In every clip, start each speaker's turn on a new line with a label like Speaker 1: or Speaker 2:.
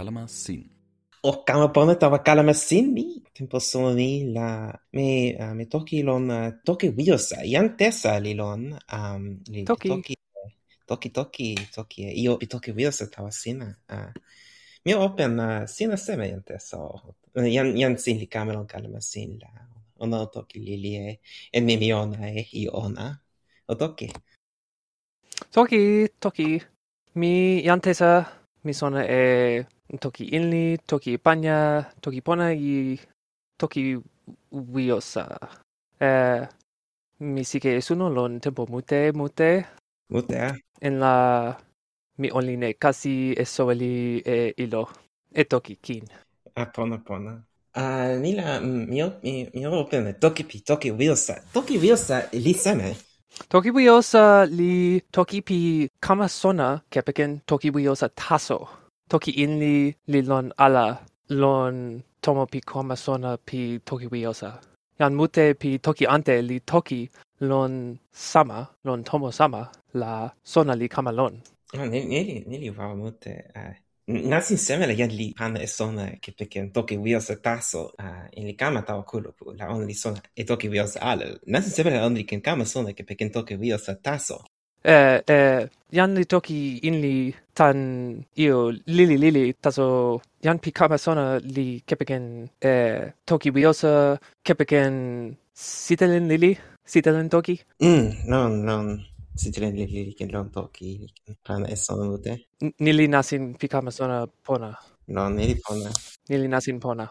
Speaker 1: kalama sin.
Speaker 2: o kama pona tawa kalama sin? Mi tempo sona mi la me uh, me toki lon uh, toki wiosa yan tesa li lon um, li
Speaker 3: Toki.
Speaker 2: toki toki toki toki. E io pi toki wiosa tawa sina uh, mi open uh, sina seme yan tesa o yan sin li kama lon kalama sin la ona o toki li li e e mi mi ona e i ona o toki.
Speaker 3: Toki, toki. Mi yantesa, mi sona e toki Inli, toki Panya, toki Pona i toki Wiosa. Eh, mi sike che lon tempo mute mute.
Speaker 2: Mute.
Speaker 3: En la mi online kasi e soveli e ilo. E toki kin.
Speaker 2: Ah, pona pona. Ah, uh, nila mio mi mio opene toki pi toki Wiosa. Toki Wiosa li seme.
Speaker 3: Toki Wiosa li toki pi kama sona kepeken toki Wiosa taso toki inni li lon ala lon tomo pi koma sona pi toki wiosa. Yan mute pi toki ante li toki lon sama, lon tomo sama, la sona li kama lon.
Speaker 2: Ah, nili, nili wawa mute. Ah, uh, nasin semele jan li pana e sona ke peken toki wiosa taso ah, uh, in li kama tawa kulupu, la on li sona e toki wiosa ala. Nasin semele on li ken kama sona ke peken toki wiosa taso.
Speaker 3: Eh, eh, e e yan li toki in li tan io lili lili taso yan pi kama sona li kepeken e toki wiosa kepeken sitelen lili sitelen toki?
Speaker 2: Mm non non sitelen lili ken lon toki pan eson mute.
Speaker 3: Nili nasin pi kama sona pona.
Speaker 2: Non nili pona.
Speaker 3: Nili nasin pona.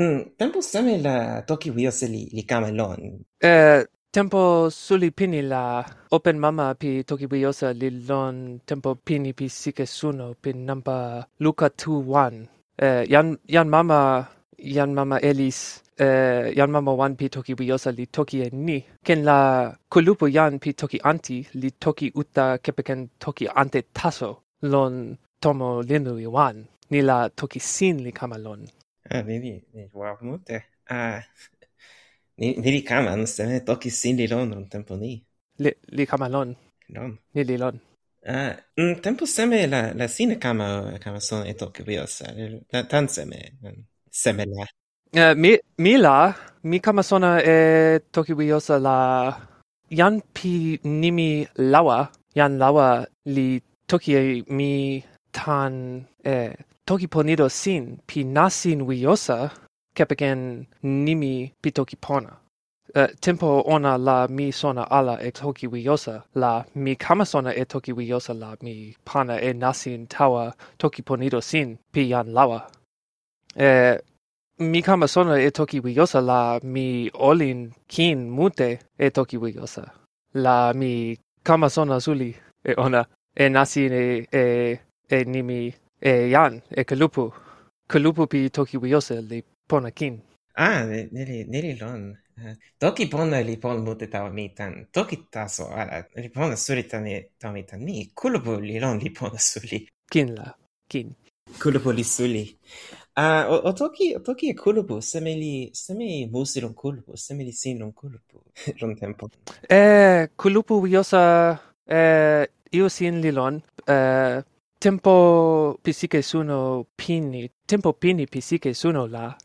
Speaker 2: Mm, tempo same la toki wiosa li, li kama lon.
Speaker 3: Eh, Tempo suli pini la open mama pi tokibuyosa li lon tempo pini pi sike suno pi nampa luka tu wan. Eh, yan, yan mama, yan mama elis, eh, yan mama wan pi tokibuyosa li toki e ni. Ken la kulupu yan pi toki anti li toki uta kepeken toki ante taso lon tomo linu i wan. Ni la toki sin li kamalon.
Speaker 2: Ah, eh, ni wow, mute. Ah, Ni, li kaman, se ne tokis sin li lon un tempo ni.
Speaker 3: Li, li kama lon.
Speaker 2: non
Speaker 3: Ni li lon.
Speaker 2: Ah, uh, tempo seme la, la sine kama, kama son e toki bios. La tan seme, seme la.
Speaker 3: Uh, mi, mi la, mi kama sona e toki bios la yan pi nimi lawa, yan lawa li toki mi tan e toki ponido sin pi nasin wiosa kepeken nimi pitoki pona. Uh, eh, tempo ona la mi sona ala e toki wiosa la mi kama sona e toki wiosa la mi pana e nasin tawa toki ponido sin pi yan lawa. E mi kama sona e toki wiosa la mi olin kin mute e toki wiosa. La mi kama sona suli e ona e nasin e, e, e nimi e jan e kalupu. Kalupu pi toki wiosa li pona kin.
Speaker 2: Ah, neli, neli lon. Eh, toki pona li pon mute tawa mi tan. Toki taso ala li pona suli tan e tawa mi tan ni. Kulupu li lon li pona suli.
Speaker 3: Kin la, kin.
Speaker 2: Kulupu li suli. Ah, o, o toki, o toki e kulupu, seme li, seme musi lon kulupu, seme li sin lon kulupu, lon tempo.
Speaker 3: Eh, kulupu wiosa, eh, io sin li lon, eh, tempo pisike suno pini, tempo pini pisike suno la,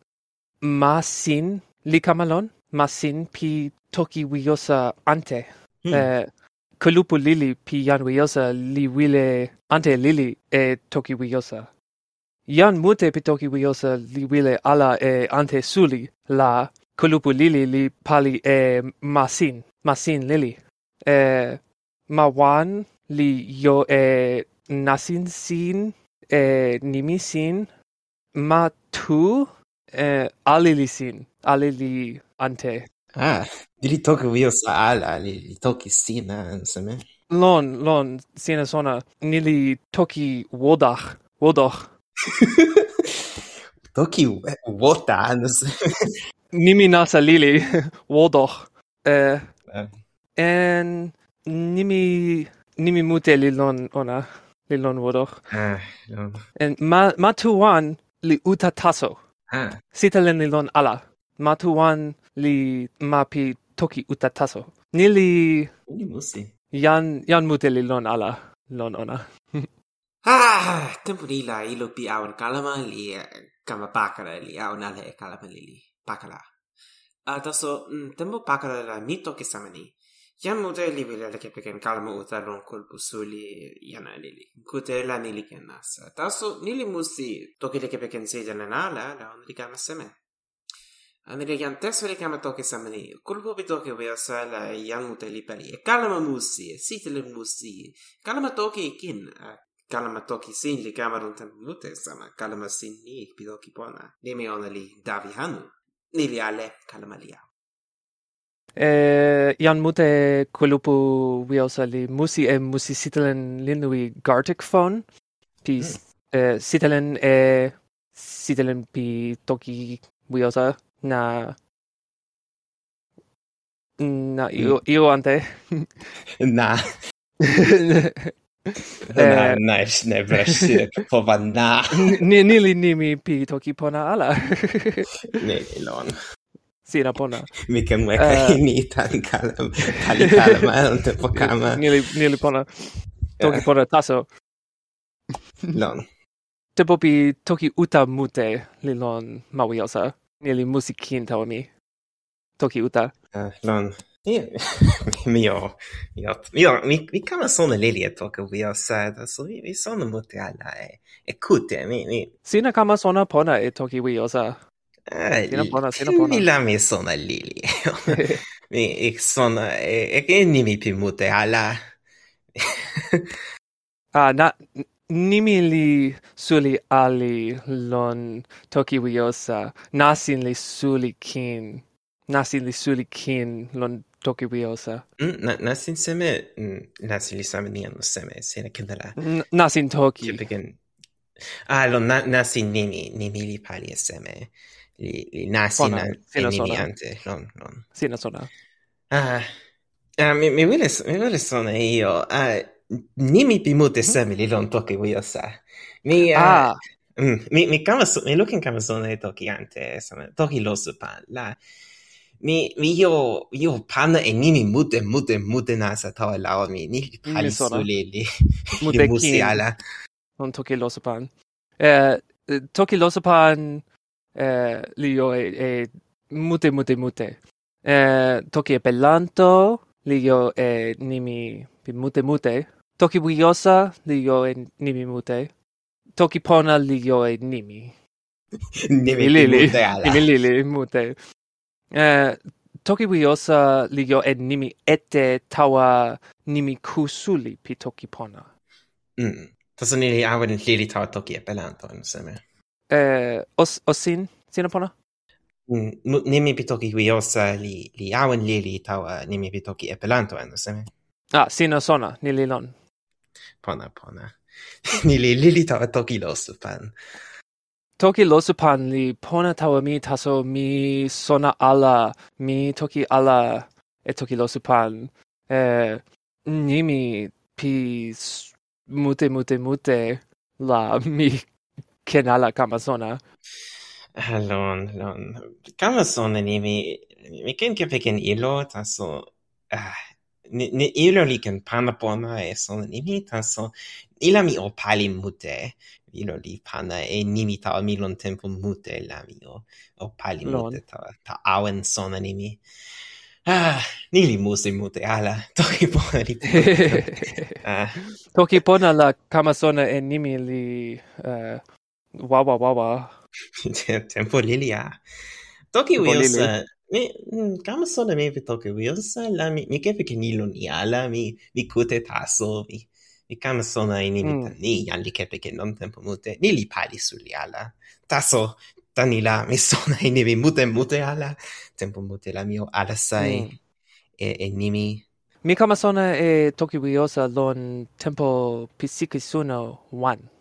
Speaker 3: ma sin likamalon ma sin pi toki wiosa ante.
Speaker 2: Hmm.
Speaker 3: eh, kulupu lili pi yan wiosa li wile ante lili e toki wiosa yan mute pi toki wiosa li wile ala e ante suli. La kulupu lili li pali e masin masin lili. E ma wan li yo e nasin sin e nimi sin. Ma tu eh, alili sin, alili ante.
Speaker 2: Ah, dili toku vio sa ala, li toki sin, ah.
Speaker 3: Lon, lon, sina sona, nili toki wodach, wodach.
Speaker 2: toki wota,
Speaker 3: Nimi nasa lili, wodach. Eh,
Speaker 2: ah.
Speaker 3: en nimi nimi mute li lon ona li lon wodach.
Speaker 2: Ah, no.
Speaker 3: En ma ma tuan li uta taso. Sitelen lon ala. Matuan li mapi toki uta taso. Nili...
Speaker 2: Ni musi.
Speaker 3: Yan, yan mute li lon ala. Lon ona.
Speaker 2: ah, tempo ni la ilo pi awan kalama li eh, kama pakara li awan ale e kalama li li. Pakala. Ah, taso, mm, tempo pakara la mito ke samani. Yan modeli bilele kepiken kalmo utaron kolbusuli yan anili. li ken nasa. Taso nili musi tokile kepiken sejan enala la onri kamaseme. Anri yan tesori kama toke samani. Kulbo bi toke wea sala yan uteli E Kalma musi, sitile musi. Kalma toki kin. Kalma toki sin li kamarun mute sama. Kalma sin ni pidoki pona. Nemi onali davi hanu. Nili ale kalma li
Speaker 3: Eh, e, ian mute kulupu wiosa li musi e musi sitelen linui Gartic phone. Pi mm. e, eh, sitelen e sitelen pi toki wiosa na na hmm. io io ante
Speaker 2: na Na, nais, ne po van na.
Speaker 3: Nili nimi pi toki pona ala.
Speaker 2: ne ne lon.
Speaker 3: Sina pona.
Speaker 2: Mikä mua ei te po on
Speaker 3: Ni li ni li pona. Toki eh. pona taso.
Speaker 2: Lon.
Speaker 3: Tepo pi toki uta mute li lon li musikin musikinta mi. Toki uta.
Speaker 2: Eh, lon. Men Mi jag, Mi vi, Mi, kan vara sådana liljet och vi har sagt, alltså mi, mi sona mute ala e. E kute mi. mi.
Speaker 3: Sina kama sona pona e toki vi har.
Speaker 2: Ah, Sino buona, sino Mi la mi sono lili. mi sono e che nimi pi mute ala.
Speaker 3: Ah, na nimi li suli ali lon toki wiosa. Nasin li suli kin. Nasin li suli kin lon toki wiosa.
Speaker 2: Mm, na, nasin seme mm, nasin li same nian seme sene kendala.
Speaker 3: Nasin toki.
Speaker 2: Kipigin. Ah, lon na, nasin nimi nimi li pali seme. Li, li nasi Sona, in, sina in Iliante. Non, non.
Speaker 3: Sina sona.
Speaker 2: Ah, ah mi, mi veles, mi veles sona io. Ah, nimi pi mute mhm. semili lon toki wio sa. Mi, ah. Uh, mm, mi, mi kama, mi lukin kama sona e toki ante, sona, toki losu pan. La, mi, mi io, io pana e nimi mute, mute, mute nasa tau e lao mi. Ni pali su li, li,
Speaker 3: mute musi ala. Non toki losu pan. Eh, eh toki losu pan eh, Lio e, e mute mute mute. Eh, Toki pelanto pellanto Lio e nimi mute mute. Toki buiosa Lio e nimi mute. Toki pona Lio e nimi.
Speaker 2: Nimi lili.
Speaker 3: Nimi li mute. Eh, Toki buiosa Lio e nimi ete tawa nimi kusuli pi Toki pona.
Speaker 2: Mm. Tasonili awen lili tawa Toki e pelanto in seme
Speaker 3: eh, os, osin sina pona?
Speaker 2: Mm, nimi pi toki wi eh, li, li awen li li tawa eh, nimi pi toki epelanto eh, anu seme.
Speaker 3: Ah, sina sona, ni li lon.
Speaker 2: Pona, pona. ni li li li tawa toki lo pan
Speaker 3: Toki losupan li pona tawa mi taso mi sona ala, mi toki ala e toki losupan. supan. Eh, nimi pi mute mute mute la mi kenala kamasona.
Speaker 2: Allon, allon. Kamasona ni mi, mi ken ke peken ilo, taso, ah, ni, ni ilo li ken pana pona e sona ni mi, taso, ila mi o pali mute, ilo li pana e ni mi mi lon tempo mute la mi o, o pali lon. mute ta, ta awen sona ni mi. Ah, ni li musi mute ala, toki pona li
Speaker 3: ah. Toki pona la kamasona e nimi li... Uh, Wa wa wa wa.
Speaker 2: Tempo lilia. Ah. Toki wiosa eh, Mi mm, kama sona mi vi Toki wiosa eh, la mi mi kefi kenilon ala ah, mi mi kute taso mi mi kama sona ini mi hmm. tani li kepi ke non tempo mute ni li pali suli ala ah, taso tani la mi sona ini mi mute mute ala tempo mute la mio ala sai mm. e, e nimi
Speaker 3: mi kama sona e Toki wiosa eh, lon tempo pisiki suno one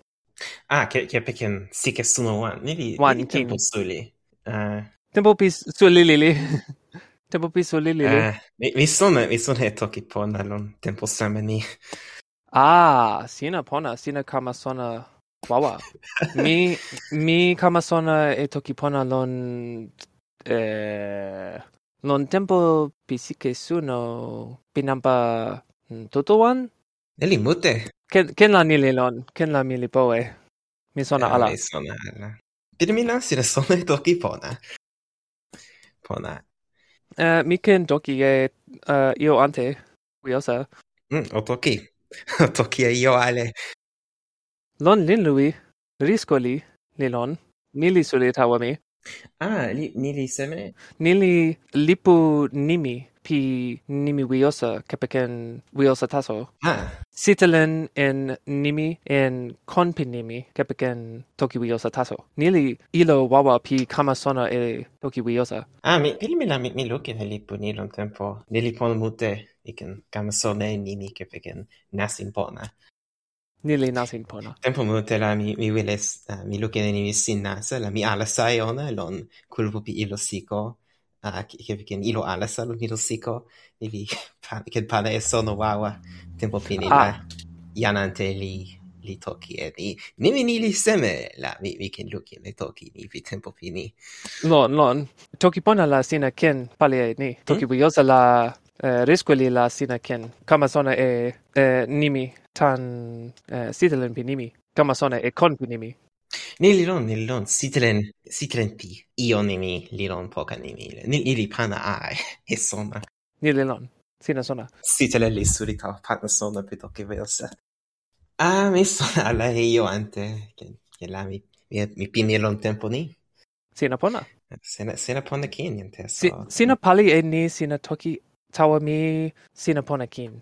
Speaker 2: Ah, che che pekin si che one. Ni li one li, tempo suli. Uh, eh.
Speaker 3: tempo pi suli li li. tempo pi suli li li.
Speaker 2: Uh, mi, mi sono mi sono e toki po lon tempo sempre.
Speaker 3: Ah, sina pona, sina kama sona wawa. mi mi kama sona e toki pona lon eh non tempo pisike suno pinampa totowan. one
Speaker 2: Neli mute.
Speaker 3: Ken, ken la nili lon, ken la mili poe. Mi sona ah, ala.
Speaker 2: Mi sona ala. Pirmina sine sona toki pona. Pona.
Speaker 3: Uh, mi ken toki e uh, io ante, curiosa.
Speaker 2: Mm, o toki. o toki e io ale.
Speaker 3: Lon lin lui, risco li, li lon, nili suli tawa mi.
Speaker 2: Ah, li, nili seme?
Speaker 3: Nili lipu nimi pi nimi wiosa kepeken wiosa taso.
Speaker 2: Ah.
Speaker 3: Sitelen en nimi en konpi nimi kepeken toki wiosa taso. Nili ilo wawa pi kamasona e toki wiosa.
Speaker 2: Ah, mi pilmila mi, mi luki nili punilon tempo. Nili pon mute iken kamasona e nimi kepeken nasin pona.
Speaker 3: Nili nasin pona.
Speaker 2: Tempo mute la mi, mi wiles, uh, mi luki nimi sin nasa, la mi alasai ona lon kulpo pi ilo siko. Ah, ikivikin ilo alasa lon ilo siko, iwi ken pana e sono wawa tempo pini la
Speaker 3: ah.
Speaker 2: jan ante li li toki e ni nimi ni li seme la mi, mi ken lukin e toki ni vi tempo pini.
Speaker 3: Lon, lon. Toki pona la sina ken pali e ni. Toki hmm? wiosa la uh, risqueli la sina ken. Kama sona e, e nimi tan uh, sitelen pi nimi. Kama sona e kon pi nimi
Speaker 2: ni li lon, ni li lon, sitelen, sitelen pi. Io nimi li lon poka nimi. Ni li pana ae, e sona.
Speaker 3: Ni li lon, sina sona.
Speaker 2: Sitelen li surita pana sona pito che versa. Ah, mi sona alla io ante, che, che la mi, mi, mi pini lon tempo ni.
Speaker 3: Sina pona.
Speaker 2: Sina, sina pona kin, niente. So.
Speaker 3: Si, sina pali e ni, sina toki tawa mi, sina pona kin.